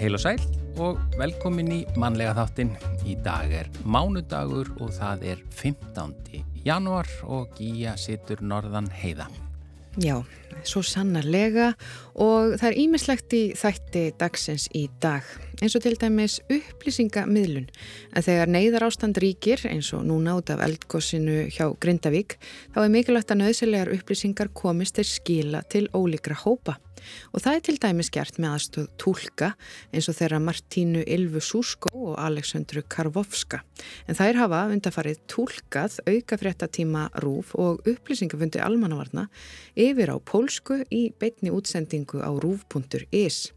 Heil og sæl og velkomin í mannlega þáttin. Í dag er mánudagur og það er 15. januar og Gíja situr norðan heiða. Já, svo sannarlega og það er ímislegt í þætti dagsins í dag eins og til dæmis upplýsingamiðlun en þegar neyðar ástand ríkir eins og núna út af eldgossinu hjá Grindavík þá er mikilvægt að nöðselegar upplýsingar komist til skila til ólíkra hópa og það er til dæmis gert með aðstöð tólka eins og þeirra Martínu Ylvu Súsko og Aleksandru Karvovska. En þær hafa undarfarið tólkað auka fréttatíma rúf og upplýsingafundi almannavarna yfir á pólsku í beitni útsendingu á rúf.is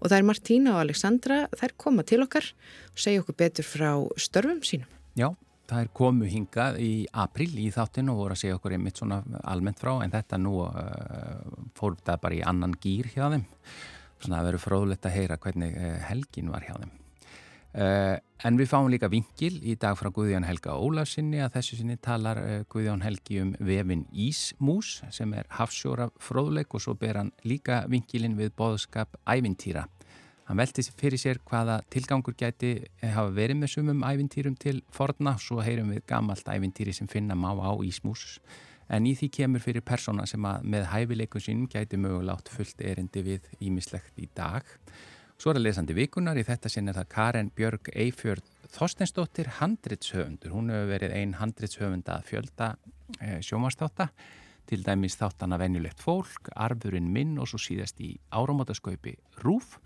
og er Martína og Aleksandra þær koma til okkar og segja okkur betur frá störfum sínum. Já, Það er komu hingað í april í þáttinu og voru að segja okkur einmitt svona almennt frá en þetta nú uh, fór það bara í annan gýr hjá þeim. Þannig að verður fróðlegt að heyra hvernig uh, helgin var hjá þeim. Uh, en við fáum líka vingil í dag frá Guðjón Helga Ólafsinni að þessu sinni talar Guðjón Helgi um vefin Ísmús sem er hafsjóra fróðleik og svo ber hann líka vingilin við boðskap ævintýra. Hann velti fyrir sér hvaða tilgangur gæti hafa verið með sumum ævintýrum til forna, svo heyrum við gammalt ævintýri sem finna má á Ísmús. En í því kemur fyrir persóna sem að með hæfileikum sínum gæti mögulátt fullt erindi við ímislegt í dag. Svo er að lesandi vikunar, í þetta sinn er það Karen Björg Eifjörð Þorsteinsdóttir, handritshöfundur. Hún hefur verið einn handritshöfunda að fjölda eh, sjómastáta, til dæmis þáttana venjulegt fólk, arfurinn minn og svo síðast í áramótaskaupi Rúf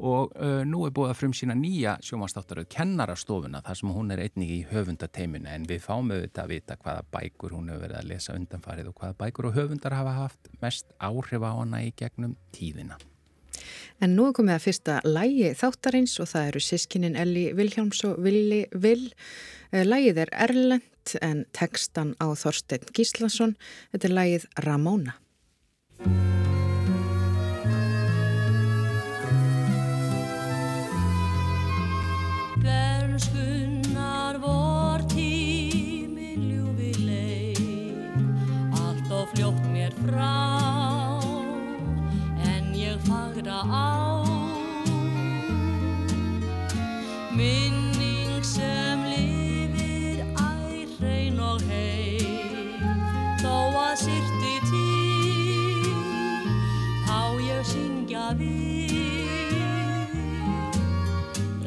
og uh, nú er búið að frum sína nýja sjómanstáttaröð kennarastofuna þar sem hún er einnig í höfundateimina en við fáum auðvitað að vita hvaða bækur hún hefur verið að lesa undanfarið og hvaða bækur og höfundar hafa haft mest áhrif á hana í gegnum tíðina. En nú komið að fyrsta lægi þáttarins og það eru sískinin Elli Viljáms og Vili Vil. Eh, lægið er Erlend en tekstan á Þorstein Gíslason. Þetta er lægið Ramóna.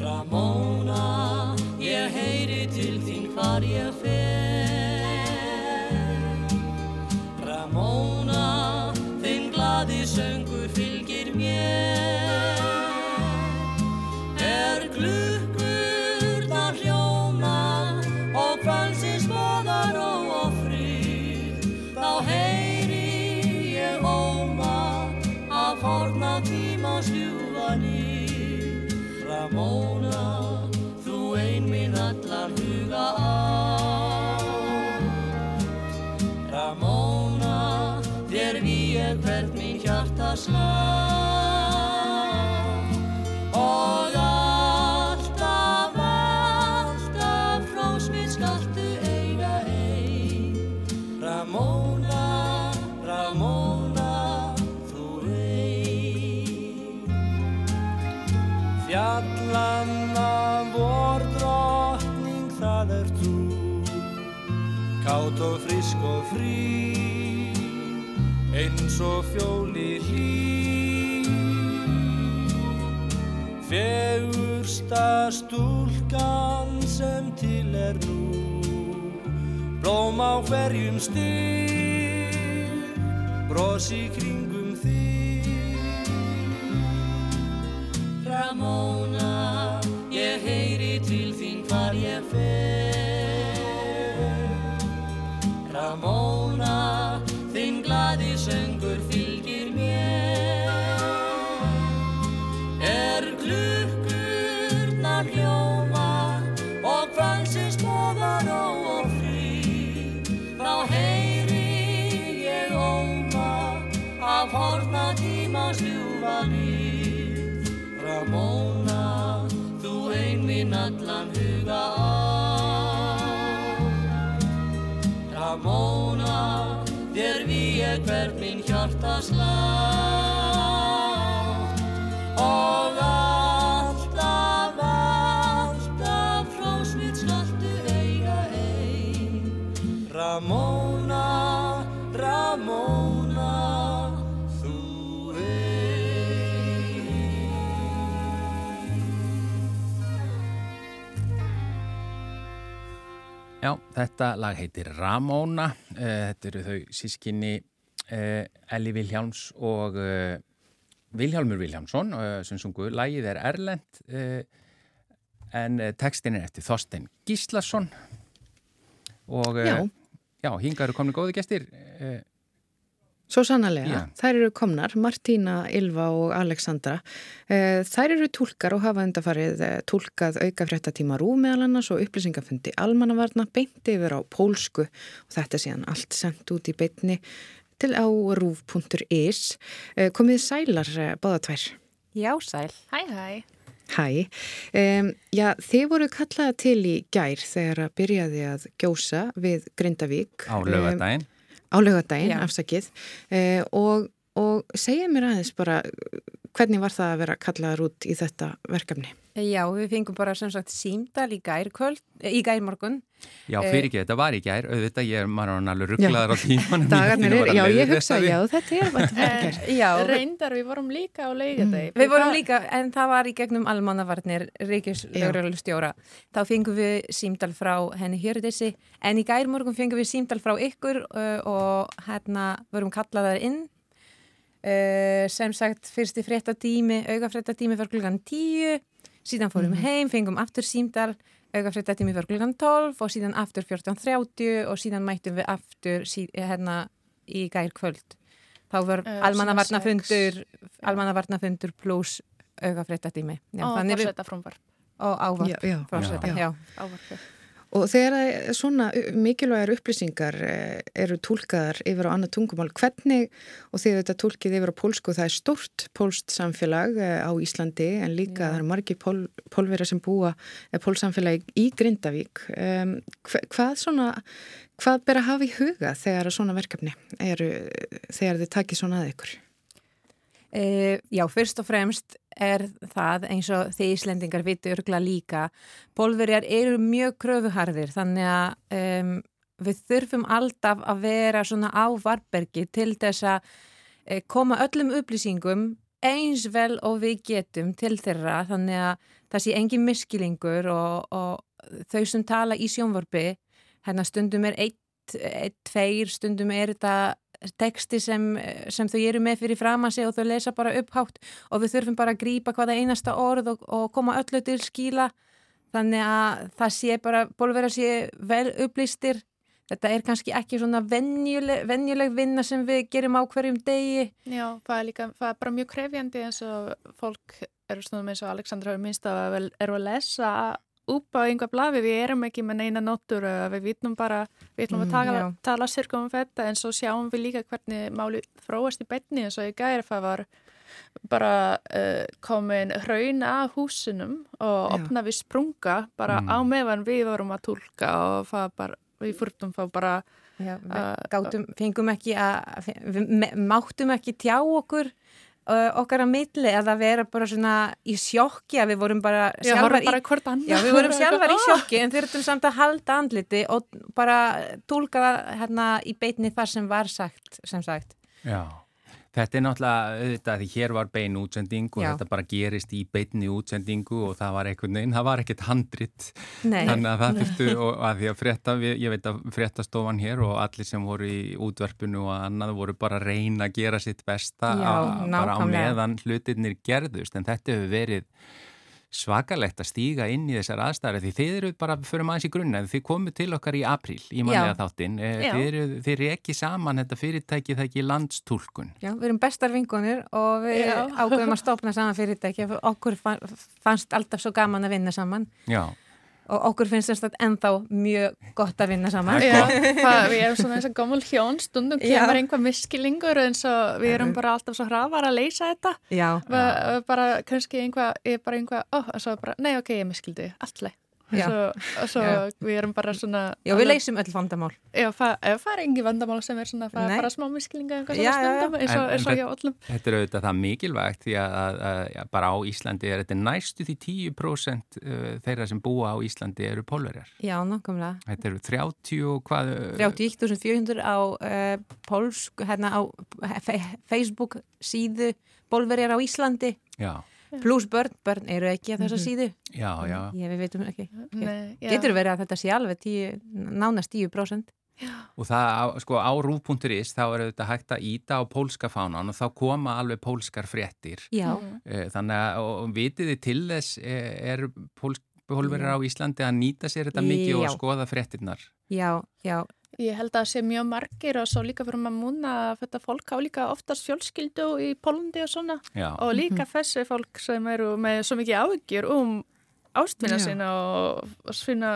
Ramóna ég heyri til þín hvar ég fer eins og fjóli hlý. Fegursta stúlkan sem til er nú. Blóm á hverjum styr Bros í kringum þig Ramóna, alltaf slá og alltaf, alltaf frásmitt skaltu eiga eig. Ramóna, Ramóna, þú eig. Já, þetta lag heitir Ramóna. Eh, þetta eru þau sískinni uh, Elli Viljáms og uh, Vilhjálmur Viljámsson sem sungu. Lagið er Erlend en tekstin er eftir Þorstein Gíslason og já, já hinga eru komni góði gestir. Svo sannlega, Já. þær eru komnar, Martína, Ylva og Alexandra. Eh, þær eru tólkar og hafa undarfarið eh, tólkað auka fréttatíma rú meðal annars og upplýsingafundi almannavarna beinti yfir á pólsku og þetta er síðan allt sendt út í beitni til á rúf.is. Eh, komið sælar báðatvær? Já, sæl. Hæ, hæ. Hæ. Um, já, þið voru kallaða til í gær þegar að byrjaði að gjósa við Grindavík. Á lögadaginn. Um, á lögadaginn, afsakið eh, og, og segja mér aðeins bara hvernig var það að vera kallaður út í þetta verkefni? Já, við fengum bara sem sagt símdal í gær kvöld, í gær morgun. Já, fyrir ekki, þetta var í gær, auðvitað ég er maður alveg rugglaður á tímanum. Dagarnir er, já, ég hugsa, já, þetta er bara er. Já, reyndar, við vorum líka á leigadegi. Mm. Við vorum líka, en það var í gegnum almannavarnir, Ríkislaugralustjóra. Þá fengum við símdal frá henni Hjörðissi, en í gær morgun fengum við símdal frá ykkur uh, og hérna vorum kallaðar inn Uh, sem sagt fyrsti fréttatími augafréttatími var klukkan 10 síðan fórum mm -hmm. heim, fengum aftur símdal augafréttatími var klukkan 12 og síðan aftur 14.30 og síðan mættum við aftur sí, hérna í gær kvöld þá var uh, almannavarnafundur almannavarnafundur pluss augafréttatími. Og fórsetta frumvarp og ávarp fórsetta, ávarp Og þegar svona mikilvægar upplýsingar eh, eru tólkaðar yfir á annað tungumál, hvernig, og þegar þetta tólkið yfir á pólsku, það er stort pólst samfélag eh, á Íslandi en líka Já. það eru margi pól, pólverið sem búa eh, pólsamfélagi í Grindavík. Um, hvað svona, hvað ber að hafa í huga þegar svona verkefni eru, þegar þið takir svona að ykkur? Uh, já, fyrst og fremst er það eins og því Íslendingar viti örgla líka. Pólverjar eru mjög kröfuharðir þannig að um, við þurfum alltaf að vera svona á varbergi til þess að uh, koma öllum upplýsingum eins vel og við getum til þeirra þannig að það sé engin miskilingur og, og þau sem tala í sjónvarpi, hérna stundum er eitt, eitt, tveir, stundum er þetta teksti sem, sem þau eru með fyrir fram að segja og þau lesa bara upphátt og við þurfum bara að grýpa hvaða einasta orð og, og koma öllu til skíla þannig að það sé bara bólverða sé vel upplýstir. Þetta er kannski ekki svona venjuleg, venjuleg vinna sem við gerum á hverjum degi. Já, það er líka, það er bara mjög krefjandi eins og fólk eru svona eins og Aleksandra hefur minnst að eru að lesa upp á einhver blafi, við erum ekki með neina nótur, við vitum bara við ætlum að mm, tala, tala sirkum um þetta en svo sjáum við líka hvernig máli fróast í betni eins og í gæri það var bara uh, komin hraun af húsinum og opna við sprunga bara mm. á meðan við vorum að tólka og bara, við fyrtum þá bara Já, uh, gátum, fengum ekki að við máttum ekki tjá okkur okkar að milli að það vera bara svona í sjokki að við vorum bara sjálfar já, bara í, já, við vorum sjálfar í sjokki en þurftum samt að halda andliti og bara tólka það hérna í beitni þar sem var sagt sem sagt. Já Þetta er náttúrulega, auðvitað, því hér var bein útsending og Já. þetta bara gerist í beinni útsendingu og það var einhvern veginn, það var ekkert handrit, þannig að það fyrstu og að því að frétta, ég veit að fréttastofan hér og allir sem voru í útverfinu og annað voru bara að reyna að gera sitt besta Já, að, bara á meðan hlutirnir gerðust. En þetta hefur verið svakalegt að stíga inn í þessar aðstæðar því þið eru bara, fyrir maður í grunna þið komið til okkar í apríl í manlega þáttin eh, þið eru, ekki saman þetta fyrirtæki það ekki landstúlkun. Já, við erum bestar vingunir og við ákveðum að stopna saman fyrirtæki. Okkur fannst alltaf svo gaman að vinna saman. Já og okkur finnst þetta ennþá mjög gott að vinna saman. Já, það, við erum svona eins og gammul hjón. Stundum kemur einhvað miskilingur eins og við erum bara alltaf svo hraðvar að leysa þetta. Já. bara kannski einhvað, ég er bara einhvað, ó, og svo bara, nei ok, ég miskildi alltaf og svo við erum bara svona Já, við leysum öll vandamál. Já, það er engi vandamál sem er svona það er bara smá misklinga eins og hjá öllum. Þetta er auðvitað það mikilvægt því að, að, að bara á Íslandi er þetta næstu því 10% uh, þeirra sem búa á Íslandi eru pólverjar. Já, nokkumlega Þetta eru 30 hvað 31.400 á uh, pólsk, hérna á Facebook síðu pólverjar á Íslandi. Já pluss börn, börn eru ekki að þessa síðu. Já, já. ég við veitum ekki. Nei, getur verið að þetta sé alveg 10, nánast 10% Og það, sko, á rúf.is þá er þetta hægt að íta á pólska fánan og þá koma alveg pólskar fréttir. já, Eh, Þannig að, og og vitið þið til þess, eh, er pólverjar á Íslandi að nýta sér þetta mikið og Já. skoða fréttirnar? já, já Ég held að það sé mjög margir og svo líka fyrir maður múna að þetta fólk á líka oftast fjölskyldu í Pólandi og svona Já. og líka þessi fólk sem eru með svo mikið áhyggjur um ástvinna sína og, og svona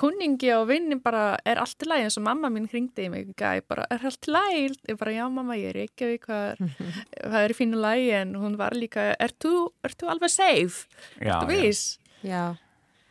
kunningi og vinni bara er allt í lagi eins og mamma mín hringdi í mig bara er allt í lagi? Ég bara já mamma ég er ekki við hvað er, hvað er í fínu lagi en hún var líka er þú, er þú alveg safe? Já, Þú já. veist? Já,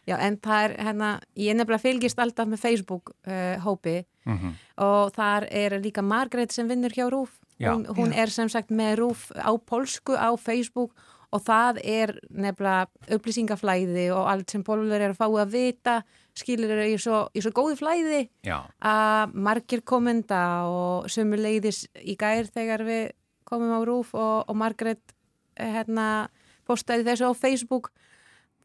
já, en það er hérna, ég nefnilega fylgist alltaf með Facebook uh, hópi Mhm. og þar er líka Margrét sem vinnur hjá Rúf. Hún, hún er sem sagt með Rúf á polsku á Facebook og það er nefnilega upplýsingaflæði og allt sem pólver er að fá að vita, skilur eru í svo, í svo góðu flæði Já, að margir komenda og sömu leiðis í gær þegar við komum á Rúf og, og Margrét eh, hérna, postaði þessu á Facebook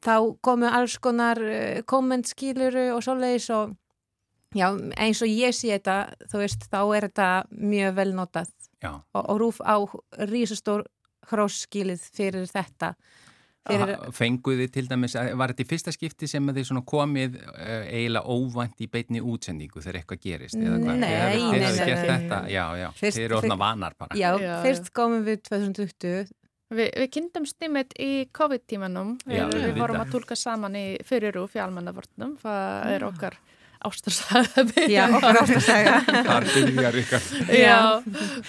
þá komu alls konar uh, kommentskiluru og svoleiðis og já, eins og ég sé þetta þú veist, þá er þetta mjög vel notað og, og Rúf á rísastór hrósskilið fyrir þetta fyrir, Ha- Fenguð þið til dæmis, að- var þetta í fyrsta skipti sem þið svona komið uh, eiginlega óvænt í beinni útsendingu þegar eitthvað gerist? eða hvað? Nei, þið nei, hafið nei, gert nei. þetta, já, já, Fyrst- þið eru orðna vanar bara. já, Já, fyrst komum við 2020 Vi, við kynntumst einmitt í COVID-tímanum. Við, við vorum að tólka saman í fyrirrúf í almannavörnum. Það er okkar ástarsaga. já, okkar að segja Þar byrjar ykkar. Já,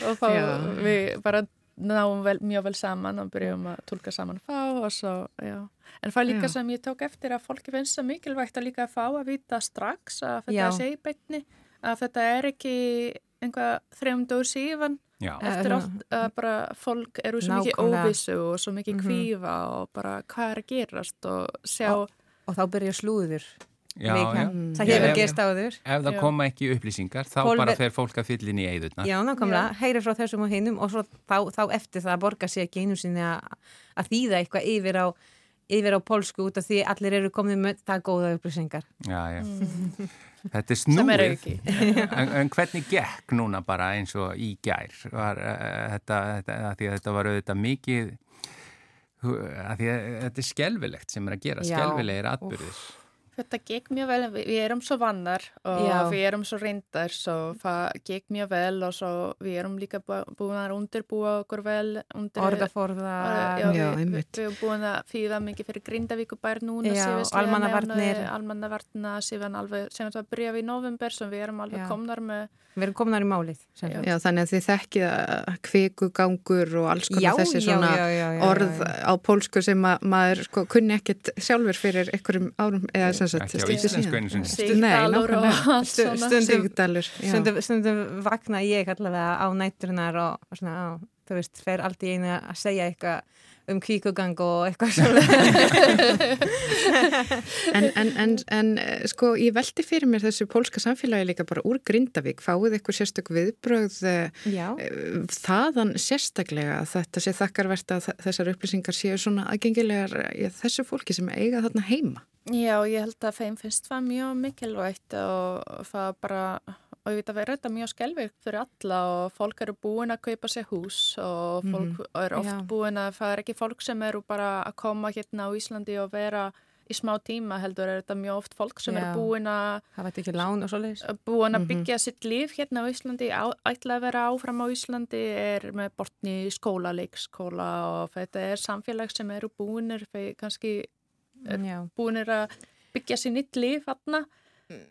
og þá Já. við bara náum vel, mjög vel saman og byrjum að tólka saman fá og svo, já. En það er líka Já. sem ég tók eftir að fólki finnst það mikilvægt að líka fá að vita strax að þetta Já. sé í beinni, að þetta er ekki einhvað þrejumdur síðan Já, eftir oft að bara fólk eru svo mikið óvissu og svo mikið Mhm. kvífa og bara hvað er að gerast og sjá Og- og þá byrja slúður já, já. það Já, hefur ef- gerst áður Ef það Já. koma ekki upplýsingar, þá Pólver- bara fer fólk að fylla inn í eigðurnar. Já, nákvæmlega, heyri frá þessum og hinnum og svo, þá, þá eftir það borga sér ekki einu sinni að að þýða eitthvað yfir á, yfir á polsku út af því allir eru komið með það góða upplýsingar. Já, já. Þetta er er snúið. en, en hvernig gekk núna bara eins og í gær? Var, uh, þetta, þetta, að því að þetta var auðvitað mikið, að því að þetta er skelvilegt sem er að gera, skelvilegir atbyrðir. Þetta gekk mjög vel, við, við erum svo vannar og Já. við erum svo reyndar svo það gekk mjög vel og svo við erum líka bú- búin að undirbúa okkur vel undir, Orðaforða, já, Já, við, við, erum búin að þýða mikið fyrir Grindavíkubær núna Já, almannavarnir. mánuði, almannavarna síðan alveg, sem þetta byrjaði í november sem við erum alveg Já. komnar með við erum komnar í málið. Já, þannig að þið þekkið að kvikugangur og alls konar Já, þessi já, svona já, já, já, orð já, já. á pólsku sem að maður sko, kunni ekkit sjálfur fyrir einhverjum árum eða sem Ekki á íslensku einu sinni. Sigdalur og allt svona. stundum- Sigdalur, já. Stundum, stundum vakna ég allavega á nætturinnar og, og svona, á, þú veist, fer allt í einu að segja eitthvað um kvíkugang og eitthvað svolítið. En, en, en, en eh, sko, ég veldi fyrir mér þessu pólska samfélagi líka bara úr Grindavík, fáið eitthvað sérstök viðbrögð eh, Já, eh, þaðan sérstaklega að þetta sé þakkarvert að þessar upplýsingar séu svona aðgengilegar þessu fólki sem eiga þarna heima. Já, ég held að þeim finnst það mjög mikilvægt og það bara, og ég veit að vera þetta mjög skelvikt fyrir alla og fólk eru búin að kaupa sér hús og fólk er oft Já. búin að, það er ekki fólk sem eru bara að koma hérna á Íslandi og vera í smá tíma heldur er þetta mjög oft fólk sem Já. eru búin að búin að byggja sitt líf hérna á Íslandi, á, ætla að vera áfram á Íslandi, er með bortni skóla, leikskóla og þetta er samfélag sem eru búinir, kannski er búinir að byggja sér nýtt líf þarna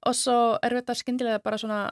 og svo er þetta skyndilega bara svona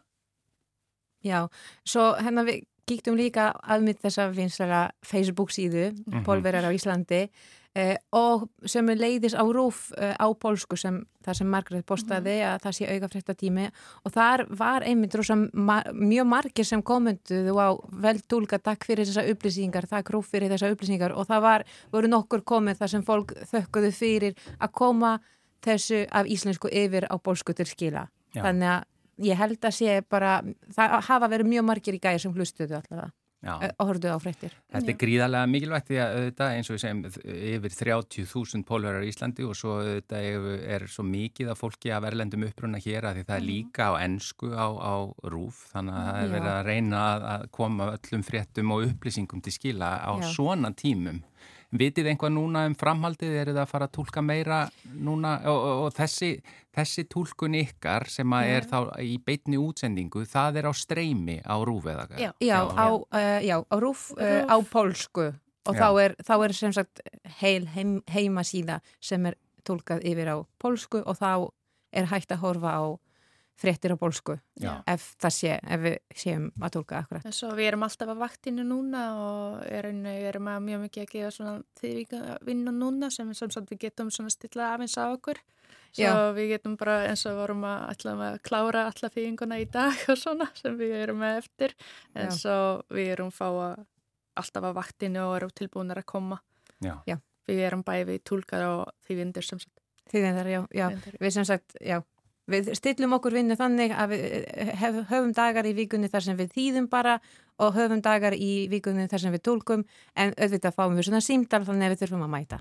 Já, svo hérna við kíktum líka aðmynd þessa vinslega Facebook síðu, Mhm. Pólverjar á Íslandi eh, og sem leiðis á rúf eh, á pólsku sem það sem Margrét postaði að það sé auka frétta tími og þar var einmitt rosa ma mjög margir sem komenduðu á vel tólka takk fyrir þessa upplýsingar, takk rúf fyrir þessa upplýsingar. Og það var, voru nokkur komið þar sem fólk þökkuðu fyrir að koma þessu af íslensku yfir á pólsku til skila. Já. Þannig að ég held að sé bara, það hafa verið mjög margir í gæði sem hlustuðu allavega. og horfðu á fréttir. Þetta er gríðarlega mikilvægt því að auðvitað eins og við segjum yfir 30.000 pólverjar í Íslandi og svo auðvitað er svo mikið af fólki að verðlendum uppruna hér að því það er mhm. líka á ennsku á, á rúf þannig að það er verið að reyna að koma öllum fréttum og upplýsingum til skila á Já. svona tímum. Vitið einhvað núna um framhaldið, er það að fara að tólka meira núna? Og, og, og þessi, þessi tólkun ykkar sem að er þá í beitni útsendingu, það er á streymi á rúf eða? Já, já, á, uh, já á rúf, uh, á pólsku. Og þá er, þá er sem sagt heil heim, heimasíða sem er tólkað yfir á pólsku og þá er hægt að horfa á fréttir á bólsku ef það sé, ef við séum að tólka akkurat. Svo við erum alltaf að vaktinu núna og erum, erum að mjög mikið að gefa svona þýrvíkavinnu núna sem, sem við getum svona stilla afins á okkur svo Já. við getum bara eins og vorum að, að klára alla þýringuna í dag og svona sem við erum með eftir en Já. svo við erum fá að alltaf að vaktinu og erum tilbúinir að koma Já. við erum bæði tólkar og þývindir sem sagt Þývindir, já, já. Við sem sagt, já, Við stillum okkur vinnu þannig að við eh, höfum dagar í vikunni þar sem við þýðum bara og höfum dagar í vikunni þar sem við tólkum en auðvitað fáum við svona símdal þannig að við þurfum að mæta.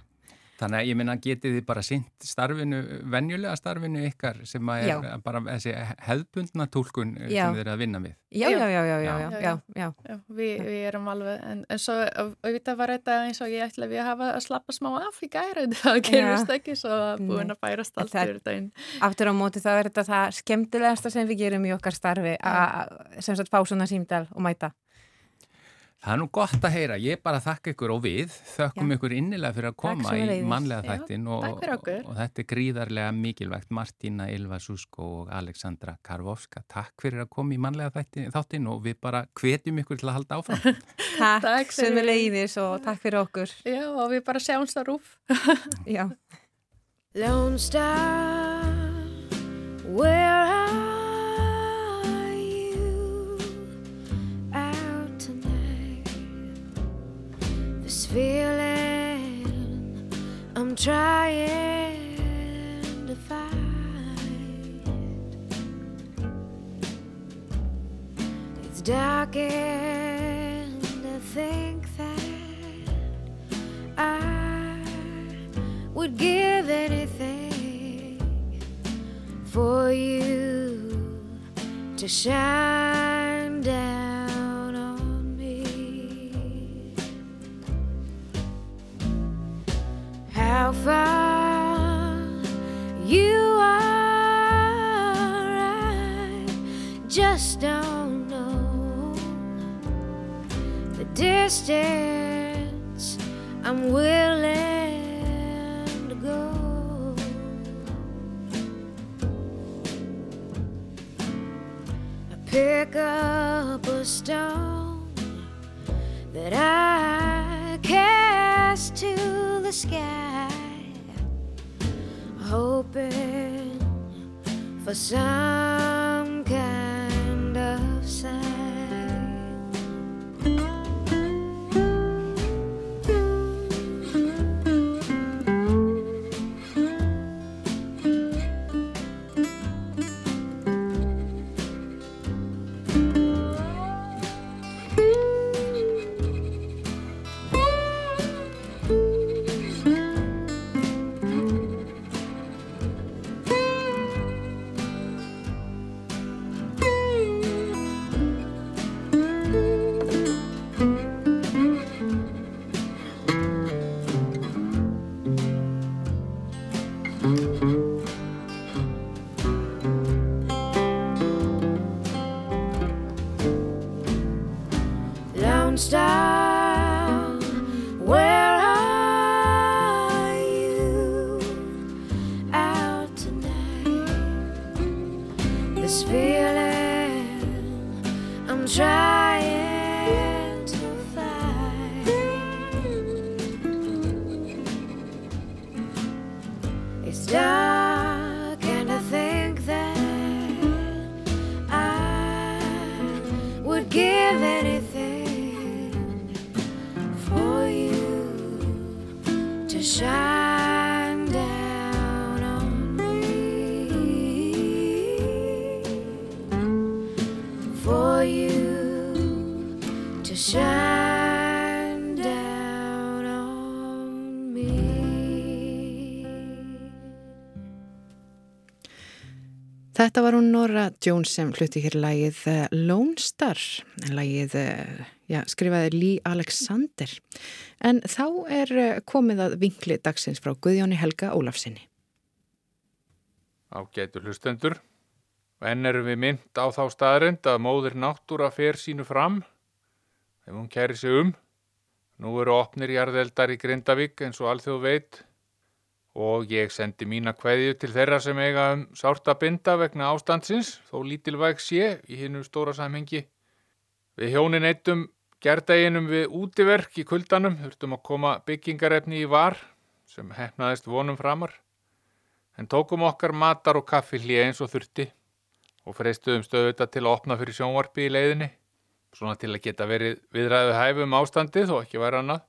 Þannig að ég minna getið þið bara sýnt starfinu, venjulega starfinu ykkar sem að er já. bara þessi hefðbundna tólkun eh, já. sem þið er að vinna við. Já, já, já, já, já, já. já við, við erum alveg, en, en svo auðvitað var þetta eins og ég ætla við að hafa að slappa smá af í gæri, það gerist ekki svo að búin að bærast allt fyrir daginn. Aftur á móti þá er þetta það skemmtilegasta sem við gerum í okkar starfi að sem sagt fá svona símdal og mæta. Það er nú gott að heyra, ég bara þakka ykkur og við þökkum Já. ykkur innilega fyrir að koma í mannlega þættin og, og, og þetta er gríðarlega mikilvægt. Martina Ylva Susko og Aleksandra Karvovska takk fyrir að koma í mannlega þættin og við bara hvetjum ykkur til að halda áfram. Takk, takk sem við leiðis og takk fyrir okkur. Já og við bara sjáumst að rúf Já. Lone Star Where feeling I'm trying to find. It's dark and I think that I would give anything for you to shine how far you are. I just don't know the distance I'm willing to go. I pick up a stone that I cast to the sky hoping for some shine down on me. Þetta var hún Nora Jones sem flutti hér lægið eh, Lone Star. Lægið, eh, já, skrifaði Lee Alexander. En þá er eh, komið að vinkli dagsins frá Guðjóni Helga Ólafsinni Ágætu hlustendur en erum við mynd á þá staðrind að móður náttúra fer sínu fram ef hún kæri sig um. Nú eru opnir jarðeldar í Grindavík eins og alþjóð veit og ég sendi mína kveðju til þeirra sem eiga um sárta binda vegna ástandsins, þó lítilvæg sé í hinnu stóra samhengi. Við hjónin eittum gerðeginum við útiverk í kuldanum, þurftum að koma byggingarefni í var sem hefnaðist vonum framar, en tókum okkar matar og kaffi hlið eins og þurfti og freistuðum stöðuta til að opna fyrir sjónvarpi í leiðinni, svona til að geta verið viðræðu hæfum ástandið og ekki væri annað.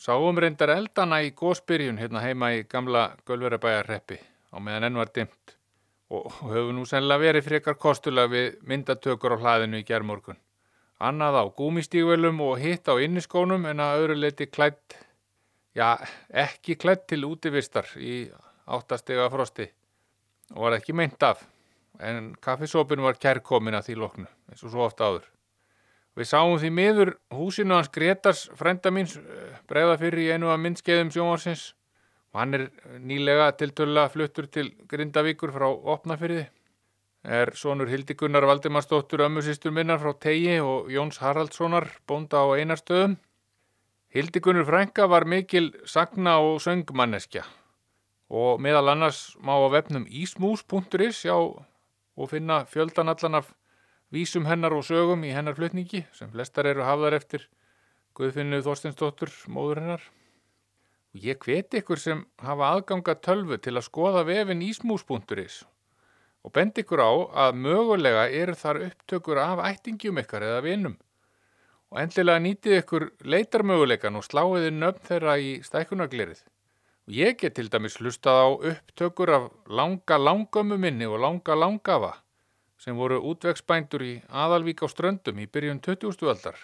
Sáum reyndar eldana í góðspyrjun hérna heima í gamla Gölverabæjarreppi á meðan enn var dimt og höfum nú sennilega verið frekar kostulega við myndatökur á hlaðinu í gerðmorgun. Annað á gúmistígvelum og hitt á inniskónum en að öðru leiti klætt, já ekki klætt til útivistar í áttastega frosti og var ekki meint af en kaffisópin var kærkomin að því loknu eins og svo ofta áður. Við sáum því miður húsinu hans Gretars frenda míns eh, bregða fyrir í einu af myndskeiðum sjónvarsins og hann er nýlega tiltöla fluttur til Grindavíkur frá Opnafyrði. Er sonur Hildikunnar Valdimarsdóttur ömmusistur minnar frá Tegi og Jóns Haraldssonar bónda á einarstöðum. Hildikunnur frænka var mikil sagna og söngmanneskja og meðal annars má á vefnum ísmús.is og finna fjöldan allan af vísum hennar og sögum í hennar flutningi sem flestar eru hafðar eftir Guðfinnu Þorstinsdóttur, móður hennar. Og ég hveti ykkur sem hafa aðganga tölvu til að skoða vefin ísmús.is og bendi ykkur á að mögulega eru þar upptökur af ættingjum ykkar eða vinum og endilega nýtið ykkur leitarmöguleikan og sláiði nöfn þeirra í stækunaglerið. Og ég get til dæmis hlustað á upptökur af langa langömmu minni og langa langafa sem voru útvegsbændur í aðalvík á ströndum í byrjun 20. aldar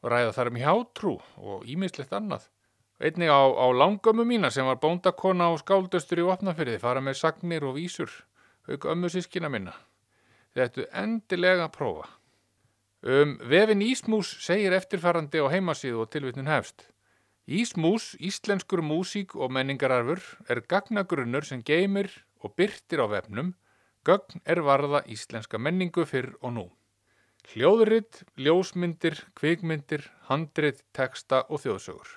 og ræða þar um hjátrú og ímislegt annað. Einnig á, á langömmu mína sem var bóndakona og skáldöstur í opnafyrði fara með sagnir og vísur, auk ömmu sískina minna. Þetta endilega prófa. Um vefin Ísmús segir eftirfarandi á heimasíðu og tilvittun hefst. Ísmús, íslenskur músík og menningararfur er gagnagrunnur sem geymir og byrtir á vefnum Gögn er varða íslenska menningu fyrr og nú. Hljóðuritt, ljósmyndir, kvikmyndir, handrit, teksta og þjóðsögur.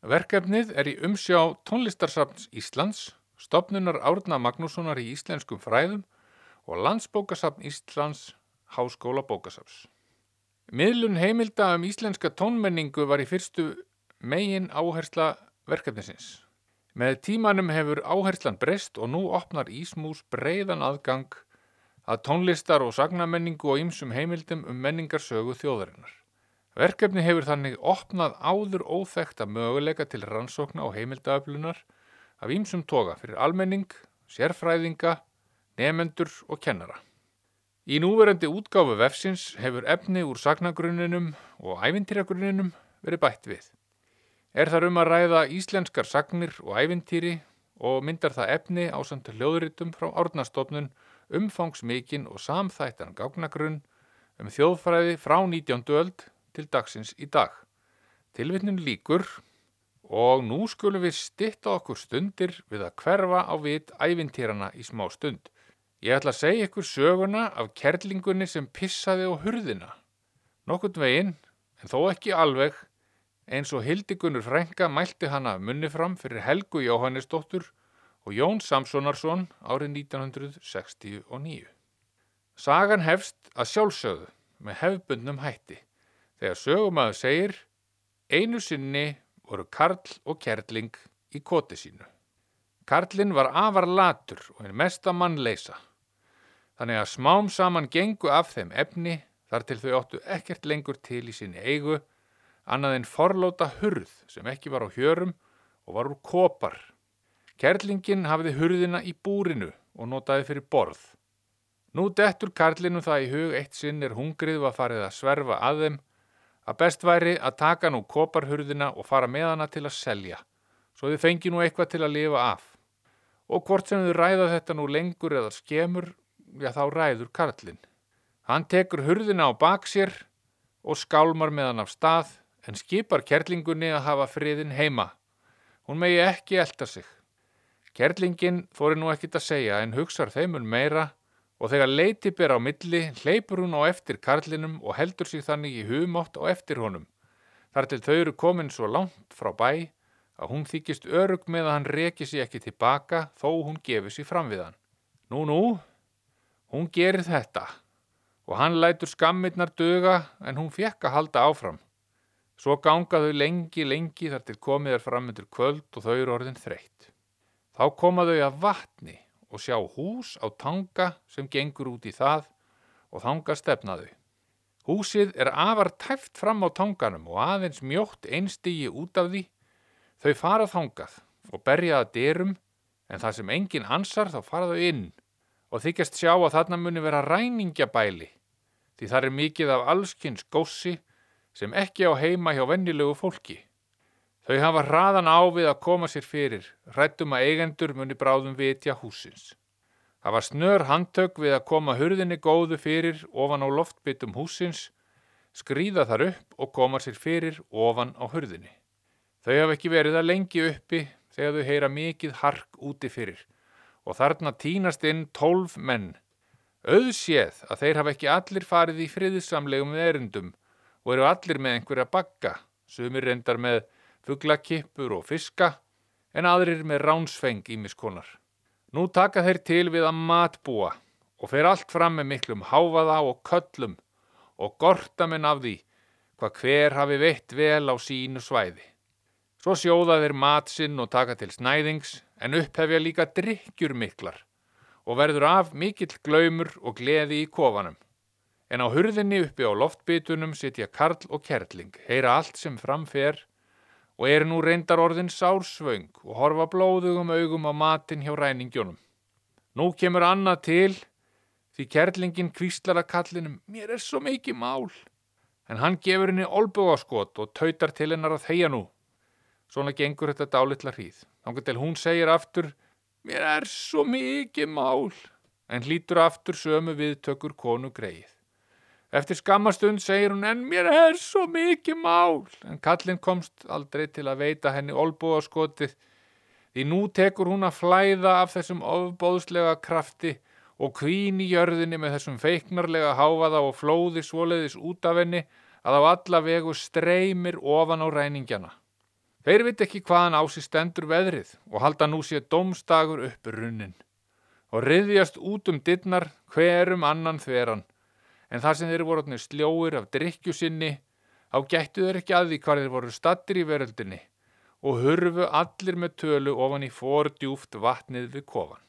Verkefnið er í umsjá tónlistarsafns Íslands, stopnunar Árna Magnússonar í íslenskum fræðum og landsbókasafn Íslands Háskóla bókasafs. Miðlun heimilda um íslenska tónmenningu var í fyrstu megin áhersla verkefnisins. Með tímanum hefur áherslan breyst og nú opnar Ísmús breyðan aðgang að tónlistar og sagnamenningu og ýmsum heimildum um menningarsögu þjóðarinnar. Verkefni hefur þannig opnað áður óþekta möguleika til rannsókna og heimildaöflunar af ýmsum toga fyrir almenning, sérfræðinga, nefendur og kennara. Í núverandi útgáfu vefsins hefur efni úr sagnagrunninum og ævintýragrunninum verið bætt við. Er þar um að ræða íslenskar sagnir og ævintýri og myndar það efni á samt hljóðritum frá árnastofnun umfangsmikinn og samþættan gáknagrunn um þjóðfræði frá 19. öld til dagsins í dag. Tilvittnum líkur og nú skulum við stitta okkur stundir við að hverfa á vit ævintýrana í smá stund. Ég ætla að segja ykkur söguna af kerlingunni sem pissaði á hurðina. Nokkurt veginn, en þó ekki alveg, Eins og Hildigunnur Frænka mælti hana munni fram fyrir Helgu Jóhannesdóttur og Jón Samsonarsson árið 1969. Sagan hefst að sjálfsögðu með hefbundnum hætti þegar sögumæðu segir einu sinni voru Karl og Kerling í koti sínu. Karlinn var afar latur og einn mesta mannleisa. Þannig að smám saman gengu af þeim efni þar til þau óttu ekkert lengur til í sinni eigu annað en forlóta hurð sem ekki var á hjörum og var úr kopar. Kerlingin hafiði hurðina í búrinu og notaði fyrir borð. Nú dettur Karlinu það í hug eitt sinn er hungrið var farið að sverfa að þeim að best væri að taka nú koparhurðina og fara með hana til að selja, svo þið fengi nú eitthvað til að lifa af. Og hvort sem þið ræða þetta nú lengur eða skemur, já þá ræður karlinn. Hann tekur hurðina á bak sér og skálmar með hann af stað en skipar kerlingunni að hafa friðin heima. Hún megi ekki elda sig. Kerlingin þóri nú ekkit að segja en hugsar þeimun meira og þegar leiti ber á milli hleypur hún á eftir karlinum og heldur sig þannig í hugmátt á eftir honum. Þar til þau eru komin svo langt frá bæ að hún þykist örug með að hann reki sig ekki tilbaka þó hún gefi sig fram við hann. Nú, nú, hún gerir þetta og hann lætur skammirnar döga en hún fekk að halda áfram. Svo ganga þau lengi, lengi þar til komið er fram undir kvöld og þau eru orðin þreytt. Þá koma þau að vatni og sjá hús á tanga sem gengur út í það og þanga stefnaðu. Húsið er afar tæft fram á tanganum og aðeins mjótt einstigi út af því. Þau fara þangað og berja að dyrum en það sem enginn ansar þá fara þau inn og þykjast sjá að þarna muni vera ræningjabæli því þar er mikið af allskynns góssi sem ekki á heima hjá vennilegu fólki. Þau hafa hraðan á við að koma sér fyrir, hrættum að eigendur muni bráðum vitja húsins. Það var snör handtök við að koma hurðinni góðu fyrir ofan á loftbyttum húsins, skrýða þar upp og koma sér fyrir ofan á hurðinni. Þau hafa ekki verið að lengi uppi þegar þau heyra mikið hark úti fyrir og þarna tínast inn tólf menn. Auðséð að þeir hafa ekki allir farið í friðsamlegum erindum og eru allir með einhverja bagga, sumir reyndar með fugglakippur og fiska, en aðrir með ránsfeng ímiskonar. Nú taka þeir til við að matbúa og fer allt fram með miklum háfaða og köllum og gortamenn af því hvað hver hafi veitt vel á sínu svæði. Svo sjóða þeir matsinn og taka til snæðings en upphefja líka drikkjur miklar og verður af mikill glaumur og gleði í kofanum. En á hurðinni uppi á loftbytunum sitja Karl og Kerling, heyra allt sem framfer og er nú reyndar orðin sársvöng og horfa blóðugum augum á matin hjá ræningjónum. Nú kemur annað til því Kerlingin kvíslar að kallinum, mér er svo mikið mál. En hann gefur henni olbúaskot og tautar til hennar að þeia nú. Svona gengur þetta dálitla hríð. Þannig til hún segir aftur, mér er svo mikið mál, en hlýtur aftur sömu viðtökur konu greið. Eftir skammastund segir hún, en mér er svo mikið mál, en kallin komst aldrei til að veita henni olbúaskotið, því nú tekur hún að flæða af þessum ofbóðslega krafti og kvín í jörðinni með þessum feiknarlega háfaða og flóði svoleiðis út af henni að á alla vegu streymir ofan á ræningjana. Þeir veit ekki hvaðan á sig stendur veðrið og halda nú sér domstagur uppur runnin og riðjast út um dittnar hverum annan þveran en þar sem þeir voru sljóir af drikju sinni á gættu þeir ekki að því hvar þeir voru stattir í veröldinni og hurfu allir með tölu ofan í fordjúft vatnið við kofan.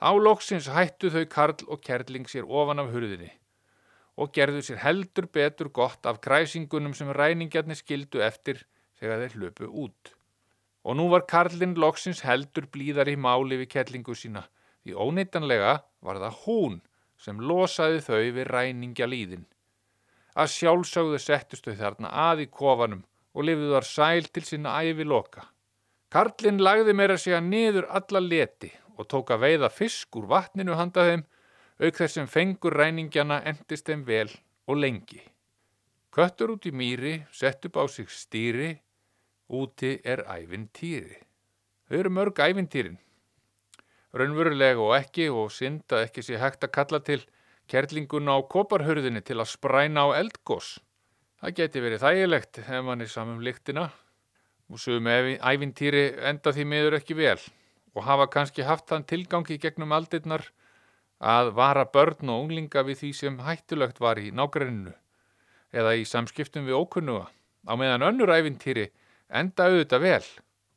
Álóksins hættu þau Karl og Kerling sér ofan af hurðinni og gerðu sér heldur betur gott af kræsingunum sem ræningjarnir skildu eftir þegar þeir hlöpu út. Og nú var Karlinn loksins heldur blíðar í máli við kellingu sína, því óneitanlega var það hún sem losaði þau við ræningja líðin. Að sjálfsögðu settust þau þarna að í kofanum og lifðu þar sæl til sína æfi loka. Karlinn lagði meira sig að niður alla leti og tók að veiða fisk úr vatninu handa þeim, auk þess sem fengur ræningjana endist þeim vel og lengi. Köttur út í mýri, sett upp á sig stýri, úti er ævintýri. Þau eru mörg ævintýrin. Raunverulega og ekki og synd að ekki sé hægt að kalla til kerlinguna á koparhörðinni til að spræna á eldgós. Það geti verið þægilegt ef mann er samum líktina og sögum ævintýri enda því miður ekki vel og hafa kannski haft þann tilgangi gegnum aldirnar að vara börn og unglinga við því sem hættulegt var í nágrenninu eða í samskiptum við ókunnuga á meðan önnur ævintýri enda auðvitað vel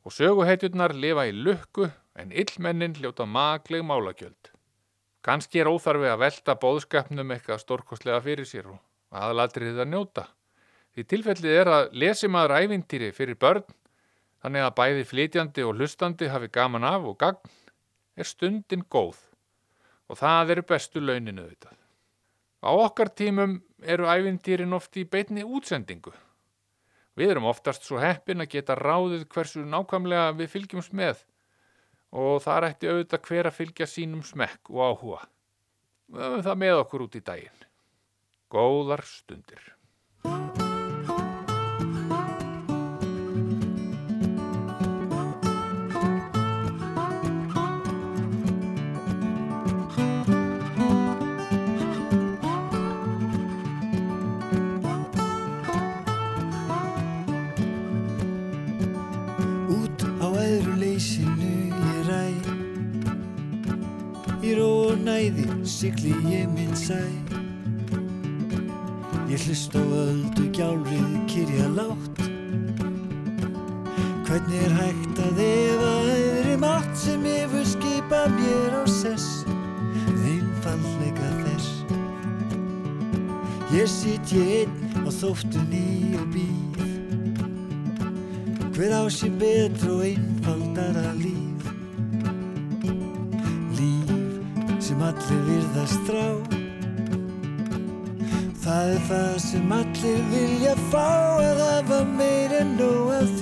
og söguheitjurnar lifa í lukku en illmennin hljóta magleg málagjöld. Kanski er óþarfi að velta bóðskapnum eitthvað stórkostlega fyrir sér og aðalatrið að njóta. Því tilfellið er að lesi maður ævintýri fyrir börn þannig að bæði flytjandi og hlustandi hafi gaman af og gagn er stundin góð og það eru bestu launinu auðvitað. Á okkar tímum eru ævintýrin oft í beitni útsendingu. Við erum oftast svo heppin að geta ráðið hversu nákvæmlega við fylgjumst með og það ætti auðvitað hver að fylgja sínum smekk og áhuga. Við höfum það með okkur út í daginn. Góðar stundir. Sigli ég minn sæ. Ég hlust á öldu gjálrið kyrja látt Hvernig er hægt að efa öðri mátt sem yfir skipa mér á sess? Einfallega þess. Ég sit ég einn á þóftunni og býð Hver á sér betra og einfaldara líf Líf allir virðast þrá Það er það sem allir vilja fá að hafa meir en nóg af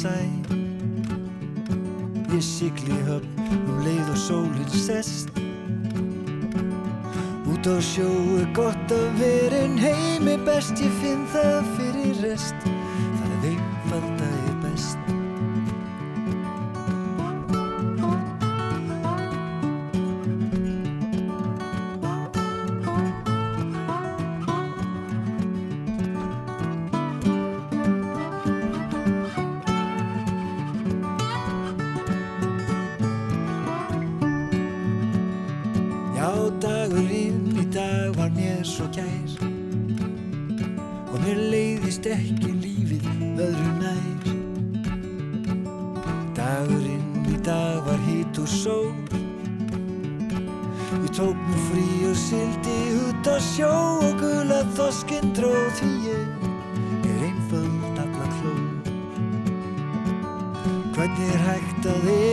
rauðan sæ Ég sigli höfn um leið og sólinn sest Út á sjó er gott að vera en heimi best Ég finn það fyrir rest mér svo kær Og mér leiðist ekki lífið öðru nær. Dagurinn í dag var hít og sól. Ég tók mér frí og sildi út á sjó Og gula þoskinn dróð því ég er einföld alla kló Hvernig er hægt að efa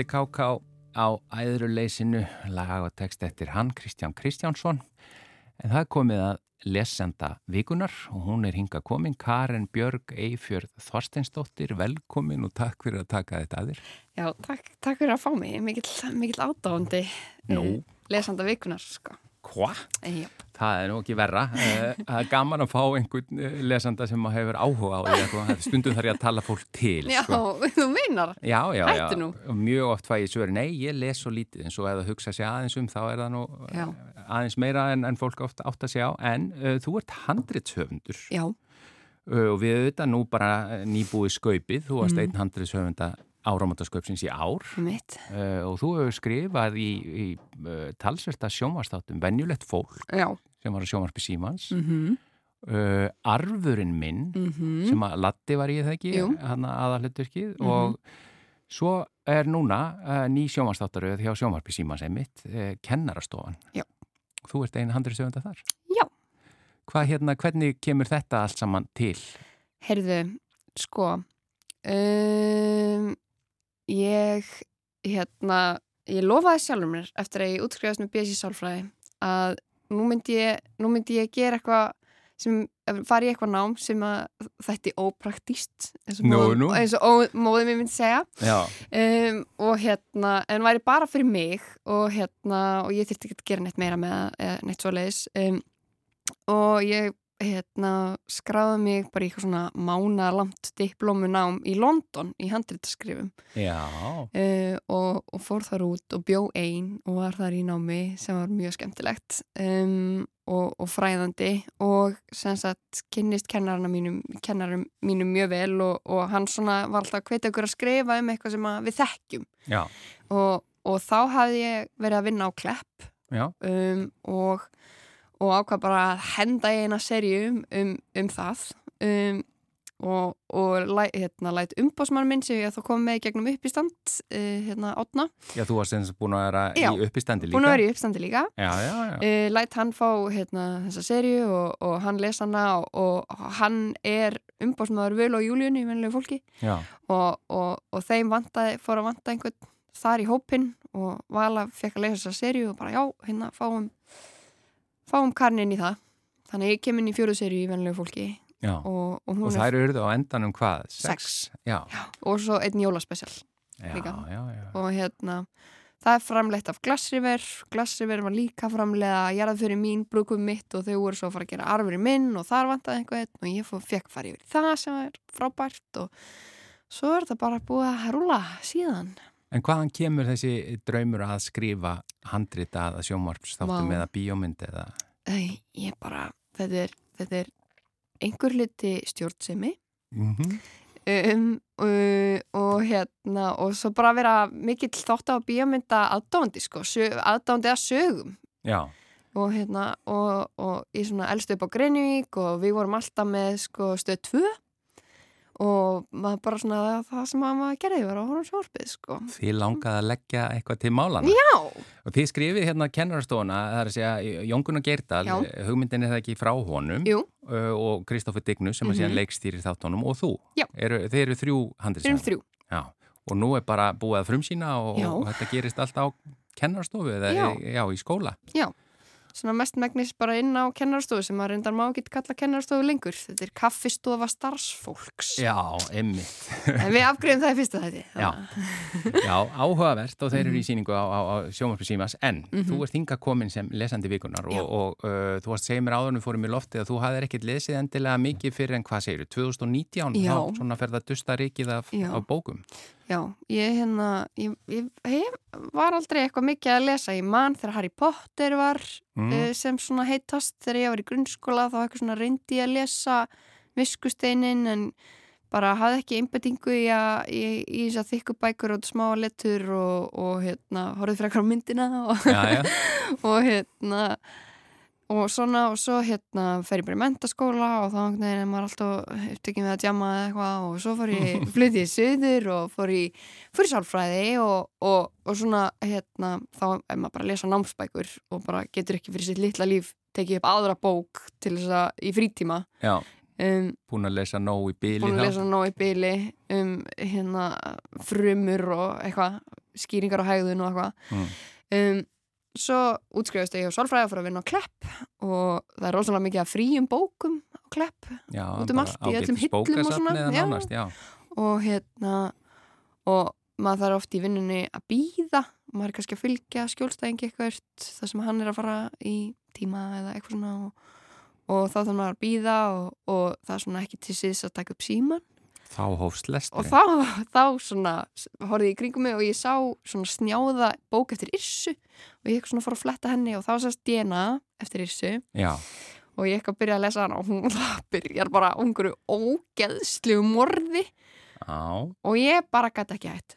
Er KK á æðruleysinu, lag og text eftir hann, Kristján Kristjánsson. En það komið að lesenda vikunar og hún er hinga komin, Karen Björg Eifjörð Þorsteinsdóttir, velkomin og takk fyrir að taka þetta að þér. Já, takk, takk fyrir að fá mig. Mikill, ádáðandi Nú. lesanda vikunar, sko. Hva? Já, Það er nú ekki verra. Eh, Það er gaman að fá einhvern eh, lesanda sem maður hefur áhuga á því. sko. Stundum þarf ég að tala fólk til. já Sko. þú meinar. Já, já, já. Hættu nú. Og Mjög oft fæ ég svöri, nei, ég les svo lítið en svo ef það hugsa sig aðeins um þá er það nú Já. eh, aðeins meira en, en fólk ofta átt að segja á. En uh, þú ert handritshöfundur Já, uh, og við auðvitað nú bara nýbúið skaupið. Þú varst Mm. einn handritshöfunda áramöndaskaupsins í ár uh, og þú hefur skrifað í, í uh, talsverta sjónvastáttum, venjulegt fólk Já. sem var sjónvarpi Símans. Mm Uh, arfurinn minn -hmm. sem að Latti var í það ekki hann aðalhuturkið Mhm. og svo er núna ný sjómanstáttaröð hjá sjómarpi Símans einmitt, uh, kennarastofan Já. Þú ert einu handrið sögunda þar Já. Hvað hérna, hvernig kemur þetta allt saman til? Heyrðu, sko, um, ég, hérna, ég lofaði sjálfur mér eftir að ég útskrifast með BSI sálfræði að nú myndi ég, nú myndi ég gera eitthvað sem fari í eitthvað nám sem að þetta er ópraktíst eins og móðum- móðir mér myndi segja. Um, og hérna, en væri bara fyrir mig og hérna, og ég þurfti ekki að gera neitt meira með eða neitt svo leiðis um, og ég hérna, skráði mig bara í eitthvað svona mánalangt diplómunám í London í handritaskrifum. Já, uh, og, og fór þar út og bjó ein og var þar í námi sem var mjög skemmtilegt um, og, og fræðandi og sem sagt kynnist kennarana mínum, kennarum mínum mjög vel og, og hann svona var alltaf að hvetja okkur að skrifa um eitthvað sem við þekkjum. Og, og þá hafði ég verið að vinna á Klepp um, og, og ákvað bara að henda eina serju um, um það um, og, og læ, hérna, læt umbósmann minn sem ég þá kom með gegnum uppistand uh, hérna átna, já þú varst eins og búin að vera Já, í uppistandi líka. búin að vera í uppstandi líka Já, já, já. uh, læt hann fá hérna, þessa serju og, og hann lesa hana og, og hann er umbósmaður Völu og Júlíun í venlegu fólki já. og, og, og þeim vantaði, fór að vanta einhvern þar í hópinn og Vala fekk að lesa þessa serju og bara já, hérna fáum fáum karnin í það. Þannig ég kem inn í fjóru serju í venlegu fólki já. og, og Og er þær eruðu á endanum hvað? Sex. Og svo einn jólaspecial og hérna það er framleitt af Glassriver Glassriver var líka framleiða jarðaföri mín, brúkum mitt og þau voru svo að fara að gera arfur í minn og þar vantaði einhvern og ég fekk fara yfir það sem er frábært og svo er þetta bara búið að rúla síðan En hvaðan kemur þessi draumur að skrifa handrita að sjómarpsþáttum Vá. eða bíómynd eða... Ég bara, þetta er, þetta er einhver hluti stjórnsemi. Mm um, uh, og hérna og svo bara vera mikill þátt á bíómynda aðdándi sko, aðdándi að sögum. Já, og hérna og, og ég svona elst upp á Greinvík og við vorum alltaf með sko stöð 2 og maður bara svona það sem maður gerði var að horfa sjálfið sko þið langaði að leggja eitthvað til málana. Já, Og þið skrifið hérna kennarastofuna, það er að segja Jóngun og Geirdal, Já. hugmyndin er það ekki frá honum jú, uh, og Kristoffer Dignus sem að Mhm. síðan leikstýrir þáttunum og þú. Eru, þið eru þrjú við erum handriðsæðan. þrjú Já, og nú er bara búið að frumsýna og, og þetta gerist alltaf á kennarastofu eða já, í skóla. Já, svona mest megnis bara inn á kennarstofu sem að reyndar má ekki kalla kennarstofu lengur þetta er kaffistofa starfsfólks Já, emmitt. en við afgriðum það í fyrsta þætti Já. Já, áhugavert og þeir eru í síningu á, á, á sjómarfi símas en Mhm. þú ert hinga komin sem lesandi vikunar Já. og, og uh, þú varst segið mér áður en við fórum í loftið að þú hafðir ekkert lesið endilega mikið fyrir en hvað segir 2019 Já. þá svona fer það dusta rikið af, af bókum. Já, ég hérna ég, ég, ég var aldrei eitthvað mikið að lesa ég man þegar Harry Potter var Mm. uh, sem svona heitast þegar ég var í grunnskóla þá eitthvað svona reyndi ég að lesa viskusteinin en bara hafði ekki einbettingu í, í, í þess að þykku bækur og smá letur og, og hérna horfði frekar á myndina og, Já, já. og hérna og svona og svo hérna fer ég bara í mentaskóla og þá er maður alltaf upptekið með að djama eða eitthvað og svo fór ég flytið í söður og fór í í sálfræði og, og, og svona hérna þá er maður bara að lesa námsbækur og bara getur ekki fyrir sitt litla líf tekið upp aðra bók til þess að í frítíma. Já, um, búin að lesa nóg í bíli búin að lesa nóg í byli um hérna frumur og eitthvað skýringar á hægðun og eitthvað. Mm. um, svo útskrifast ég á sálfræði að fara að vinna á Klepp og það er rosalega mikið af fríum bókum á Klepp Já, út um allt, í öllum hillum og svona, já. nánast, og hérna og maður þarf oft í vinnunni að býða maður er kannski að fylgja skjólstæðingi eitthvað þar sem hann er að fara í tíma eða eitthvað svona og, og þá þarf maður að býða og, og það er svona ekki til síðs að taka upp síman Þá hófst lestri. og þá, þá svona horfði ég í kringum mig og ég sá svona snjáða bók eftir Irsu og ég svona fór að fletta henni og þá sast DNA eftir Irsu Já, og ég ekki að byrja að lesa hana og hún byrjar bara á einhverju ógeðslegu morði. Á, og ég bara gæti ekki hætt.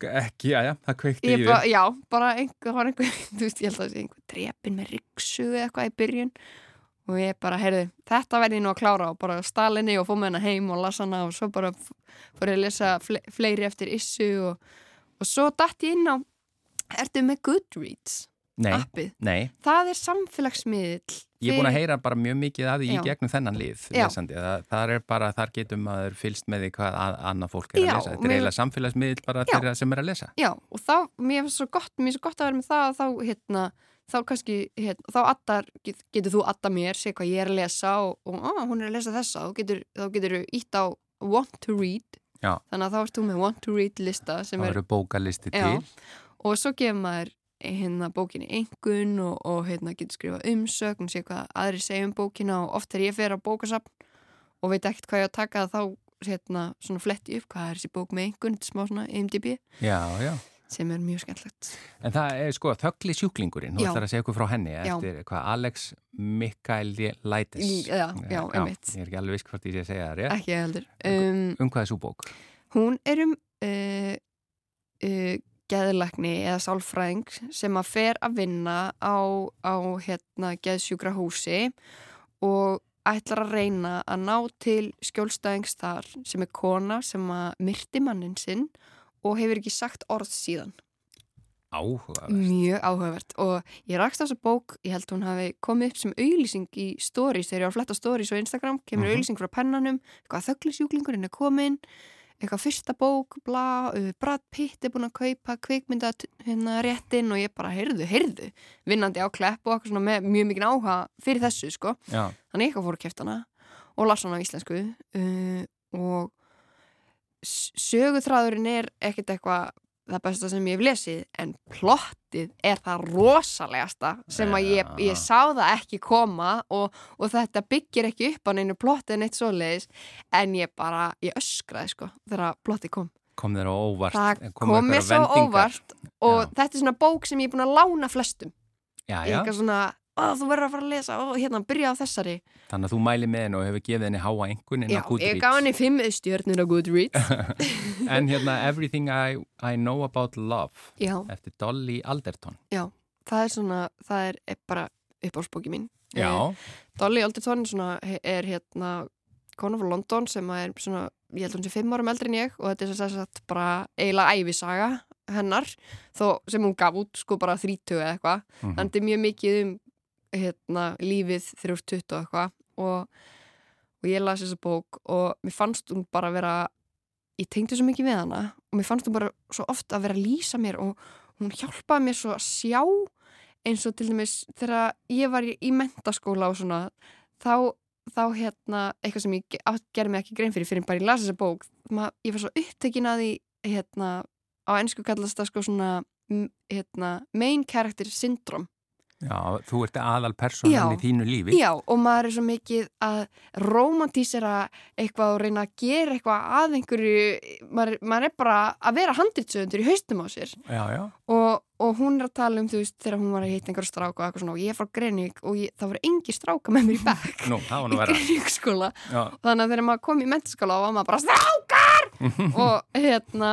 Ekki, já, já, það kveikti í bara, já, bara einhver, það var einhver, þú veist, ég held að það sé einhver drepin með ryksu eða eitthvað í byrjun. og ég bara, heyrðu, þetta verði ég nú að klára og bara stalinni og fóð með hana heim og lasa hana og svo bara fór ég að lesa fle fleiri eftir issu og, og svo datt ég inn á, ertu með Goodreads Nei, appið? nei, Það er samfélagsmiðl. ég er búin að heyra bara mjög mikið af því í gegnum þennan lesandi. Það, það er bara, þar getur maður fylst með því hvað að, annað fólk er Já, að lesa. Þetta er eiginlega samfélagsmiðl bara þeirra sem er að lesa. Já, og þá, mér finnst svo gott, mér finnst svo gott að vera með það að þá, hérna, þá kannski, hérna, þá addar, get, getur þú adda mér, sé hvað ég er að lesa og, og á, hún er að lesa þessa, þá getur, þá getur þú ítt á want to read, Já. þannig að þá ert þú með want to read lista er, eru bókalisti til. og svo gefur maður hérna bókinni engun og, og hérna getur skrifað umsögn, sé hvað aðri segja um bókina og oft þegar ég fer á bókasapn og veit ekkert hvað ég á að taka þá hérna svona fletti upp hvað er þessi bók með engun, þetta er smá svona IMDb Já, já. Sem er mjög skemmtlegt. En það er sko þöggli sjúklingurinn, þú Já. ætlar að segja okkur frá henni Já. eftir hvað Alex Mikael Lætis. Já, já, einmitt. Ég er ekki alveg viss hvort ég sé að segja það, rétt? Ekki heldur. Um, Um hvað er svo bók? hún er um uh, uh, geðlækni eða sálfræðing sem að fer að vinna á, á hérna, geðsjúkra húsi og ætlar að reyna að ná til skjólstæðings þar sem er kona sem að myrti mannin sinn og hefur ekki sagt orð síðan. Áhugavert. Mjög áhugavert og ég rakst á þessa bók, ég held hún hafi komið upp sem auðlýsing í stories, þegar ég var að fletta stories á Instagram, kemur mm Mhm. auðlýsing frá pennanum, eitthvað þögglisjúklingurinn er komin, eitthvað fyrsta bók, bla, Brad Pitt er búin að kaupa kvikmynda hérna réttin og ég bara, heyrðu, heyrðu, vinnandi á klepp og eitthvað svona með mjög mikið áhuga fyrir þessu, sko. Já, Þannig ég eitthvað fór að kæfta hana og las hana á íslensku uh, og söguþráðurinn er ekkert eitthvað það besta sem ég hef lesið en plottið er það rosalegasta sem að ég, ég sá það ekki koma og, og þetta byggir ekki upp á neinu plottið neitt svoleiðis en ég bara, ég öskraði sko þegar plottið kom. kom þér á óvart. Það komu kom mér svo vendingar. óvart og Já. þetta er svona bók sem ég er búin að lána flestum. Já, já, eitthvað svona, "Ó, þú verður að fara að lesa og hérna, byrja á þessari. þannig að þú mæli með henni og hefur gefið henni háa inn Já, á Goodreads. ég gaf henni fimm stjörnur á Goodreads. En hérna Everything I, I Know About Love Já, eftir Dolly Alderton. já, það er svona, það er, er bara uppáhalsbóki mín. Já, Eh, Dolly Alderton svona, er hérna kona frá London sem að er svona, ég held hún sé fimm árum eldri en ég og þetta er sem sagt bara eiginlega æfisaga hennar þó sem hún gaf út sko bara 30 eða eitthvað. Mhm. Þannig er mjög mikið um hérna, lífið 320 og eitthvað og, og ég las þessa bók og mér fannst hún bara vera ég tengdi svo mikið við hana og mér fannst hún bara svo oft að vera að lýsa mér og hún hjálpaði mér svo að sjá eins og til dæmis þegar ég var í, mentaskóla og svona þá, þá hérna eitthvað sem ég gerði mig ekki grein fyrir fyrir bara ég las þessa bók Ma, ég var svo upptekin að því hérna á ennsku kallast það sko svona hérna, main character syndrome já, þú ert aðal personan í þínu lífi. Já, og maður er svo mikið að romantísera eitthvað og reyna að gera eitthvað að einhverju, maður, maður er bara að vera handritsöðundur í haustum á sér Já, já. og, og hún er að tala um, þú veist, þegar hún var að hitta einhverja stráka og eitthvað svona og ég er frá Greinivík og ég, það voru engi stráka með mér í bekk Nú, það var í nú vera. Greinivíkskóla Já, þannig að þegar maður kom í mentaskóla var maður bara strákar og hérna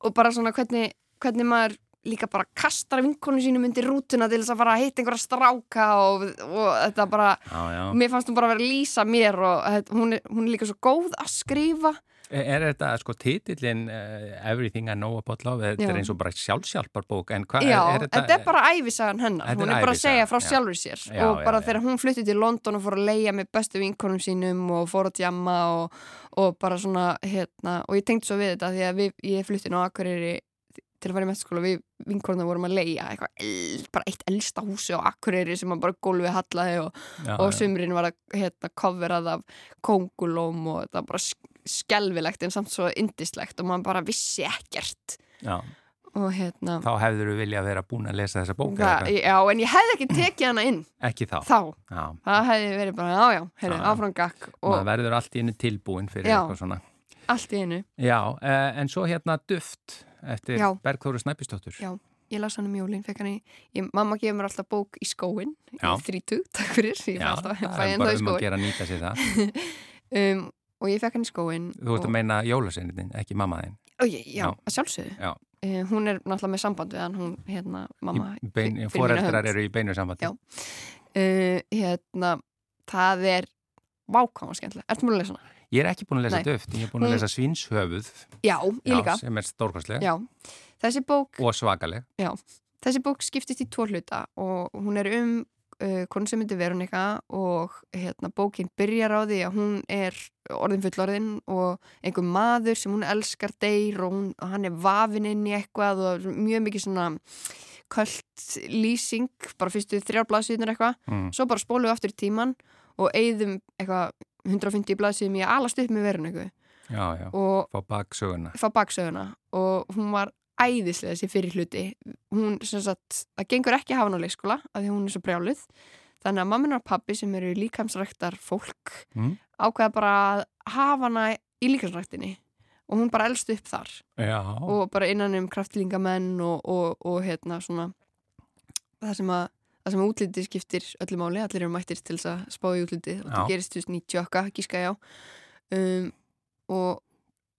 og bara svona hvernig, hvernig maður líka bara kastar vinkonu sínum undir rútuna til þess að fara að hitta einhverja stráka og, og þetta bara já, já. mér fannst hún bara að vera að lýsa mér og þetta, hún, er, hún er líka svo góð að skrifa Er er þetta sko titillin uh, Everything I Know About Love, þetta Já. er eins og bara sjálfsjálfarbók, en hvað Já, er, er þetta er bara æfisagan hennar, Þetta hún er bara að segja frá já. sjálfur sér Já, og já, bara já. þegar hún flutti til London og fór að leia með bestu vinkonum sínum og fór að djamma og, og bara svona hérna, og ég tengdi svo við þetta því að við, ég flutti nú Akureyri til að fara í mestaskóla við vinkonum vorum að leia eitthvað, bara eitt elsta húsi á Akureyri sem að bara gólfið hallaði og, já, og sumrin var að hérna, coverað af kongulóm og það var bara sk- skelfilegt en samt svo indislegt og maður bara vissi ekkert Já, og hérna þá hefður við vilja vera búin að lesa þessa bók eða það, hvað? já, en ég hefði ekki tekið hana inn ekki þá. þá, það hefði verið bara, já, já, heyrðu, Já, já. áfram gakk og maður verður allt í einu tilbúin fyrir Já. eitthvað svona. Allt í einu Já, uh, en svo hérna Duft eftir Já. Bergþóru Snæpistóttur. Já. ég las hann um jólinn, fekk hann í ég, mamma gefur mér alltaf bók í skóin Já. í 30, takk fyrir ég Já, alltaf, það fæ er ennþá bara í um að skóin gera að nýta sér það. um, og ég fekk hann í skóin Þú ert og, að meina jólasinnitin, ekki mamma þinn. og ég, já, Já. að sjálfsögðu Já. Uh, hún er náttúrulega með samband við hann hún, hérna, mamma hönd. eru í beinu sambandi. Já. uh, hérna, það er vákáma skemmtilega, ertu múin að lesa hana? Ég er ekki búin að lesa Nei. Duft, ég er búin að lesa Svínshöfuð. Já, ég líka sem er Já, þessi bók og svakaleg. þessi bók skiptist í tvo hluta og hún er um uh, myndi Veronika og hérna, bókin byrjar á því að hún er orðin fullorðin og einhver maður sem hún elskar deyr og, hún, og hann er vafin inn í eitthvað og mjög mikið svona kvöld lýsing, bara fyrstu þrjár blaðsýðnir eitthvað, Mm. svo bara spólum við aftur í tíman og eigðum eitthvað 150 blaðsýðum í að alast upp með Veronika Já, já, og fá baksöguna. fá baksöguna. Og hún var æðislega þessi fyrir hluti. Hún sem sagt, það gengur ekki að hafa hann á leikskóla af því hún er svo brjáluð. Þannig að mamminar og pappi sem eru líkamsræktar fólk Mm. ákveða bara að hafa hana í líkamsræktinni. Og hún bara elst upp þar. Já, og bara innan um kraftlingamenn og, og, og hérna svona það sem að það sem að útliti skiptir öllu máli, allir eru mættir til þess að spá í útliti og það gerist 2090 okkar, gíska ég á um, og,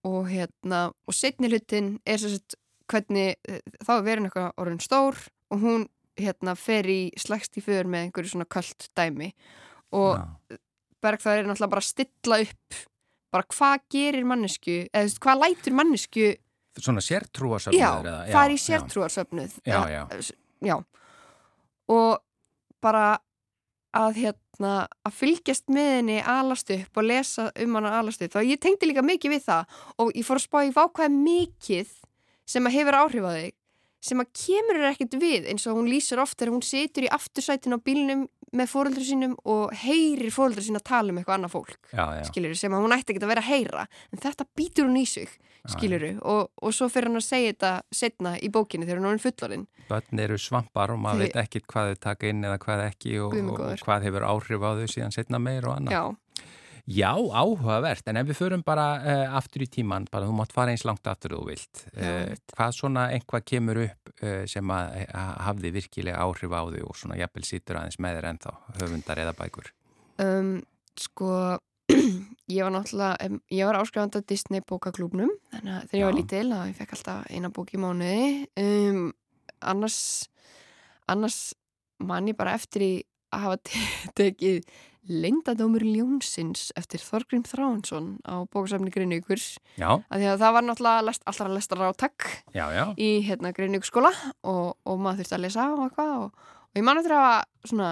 og hérna og setni hlutin er sem sagt hvernig eh, þá er verin eitthvað orðin stór og hún hérna fer í slegst í för með einhverju svona köld dæmi. Og Já. Bergþór er náttúrulega bara að stilla upp bara hvað gerir mannesku eða þú veist, hvað lætur mannesku Svona sértrúasöfnuður já, það er í sértrúarsöfnuð Já, já. já og bara að hérna að fylgjast með henni alast upp og lesa um hana alast upp þá ég tengdi líka mikið við það og ég fór að spá í vákvæði mikið sem að hefur áhrif á þig sem að kemur þér ekkert við eins og hún lýsir oft þegar hún situr í aftursætin á bílnum með fóreldri sínum og heyrir fóreldri sín að tala um eitthvað annað fólk Já, já. skilur sem að hún ætti ekki að vera að heyra en þetta býtur hún í sig skilur og, og svo fyrir hann að segja þetta setna í bókinni þegar hún er fullorinn Bönn eru svampar og maður Þau- veit ekkit hvað þau taka inn eða hvað ekki og, og hvað hefur áhrif á þau síðan setna meir og annað. Já, Já, áhugavert, en ef við förum bara uh, aftur í tíman, bara þú mátt fara eins langt aftur þú vilt. Uh, hvað svona einhvað kemur upp uh, sem að, að hafði virkilega áhrif á þau og svona jafnvel sýtur aðeins með þér ennþá, höfundar eða bækur? um, sko ég var náttúrulega ég var áskrifandi að Disney bókaklúbnum þannig að þegar ég var lítil að ég fekk alltaf eina bók í mánuði. Um, annars annars man ég bara eftir í að hafa te- tekið Leyndadómur Ljónsins eftir Þorgrím Þráhansson á bókasafni að það var náttúrulega lest, alltaf að lesta rátak já, já. í hérna Grinniukur skóla og, og maður þurfti að lesa og og, og ég man eftir að hafa svona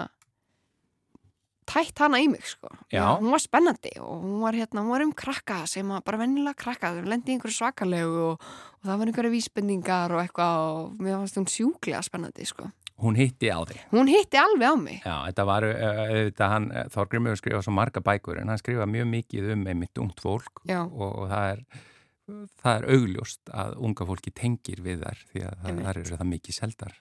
tætt hana í mig sko. Já. hún var spennandi og hún var, hérna, hún var um krakka sem bara vennilega krakka þau lendi í einhverju svakalegu og, og það var einhverju vísbendingar og eitthvað og mér fannst hún sjúklega spennandi sko. Hún hitti á þig. hún hitti alveg á mig Já, þetta var, uh, þetta hann, Þorgrimur skrifa svo marga bækur en hann skrifa mjög mikið um einmitt ungt fólk og, og það er það er augljóst að unga fólki tengir við þar því að það, þar eru það mikið seldar.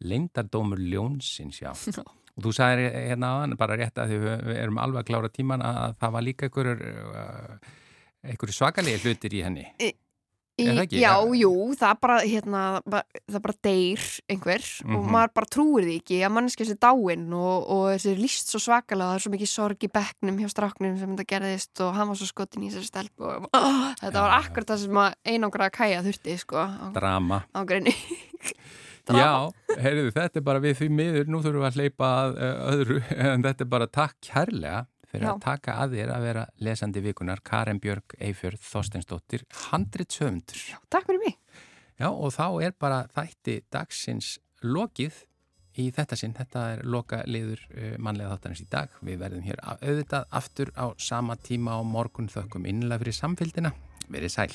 Leindardómur ljónsins, já. og þú sagðir hérna aðan bara rétt að við erum alveg að klára tíman að það var líka einhverjur uh, svakalegi hlutir í henni. Í, Er það ekki? já, Ja. jú, það bara, hérna, ba- það bara deyr einhver og Mhm. maður bara trúir því ekki að manneskja sé dáinn og, og þessi líst svo svakalega það er svo mikið sorg í bekknum hjá stráknum sem þetta gerðist og hann var svo skotin í þessari stelp og oh, þetta Já, var akkurat það sem að einangra að kæja þurfti sko á, Drama. á greinu Já, heyrðu, þetta er bara við því miður, nú þurfum við að hleypa að eh, öðru, en þetta er bara takk kærlega fyrir Já. að taka að þér að vera lesandi vikunar Karin Björg Eifjörð Þorstensdóttir, 100 sömndur. Já, takk fyrir mig. Já, og þá er bara þætti dagsins lokið í þetta sinn. Þetta er loka liður eh, mannlega þáttanins í dag. Við verðum hér auðvitað aftur á sama tíma á morgun þökkum innlega fyrir samfélgina. Verið sæl.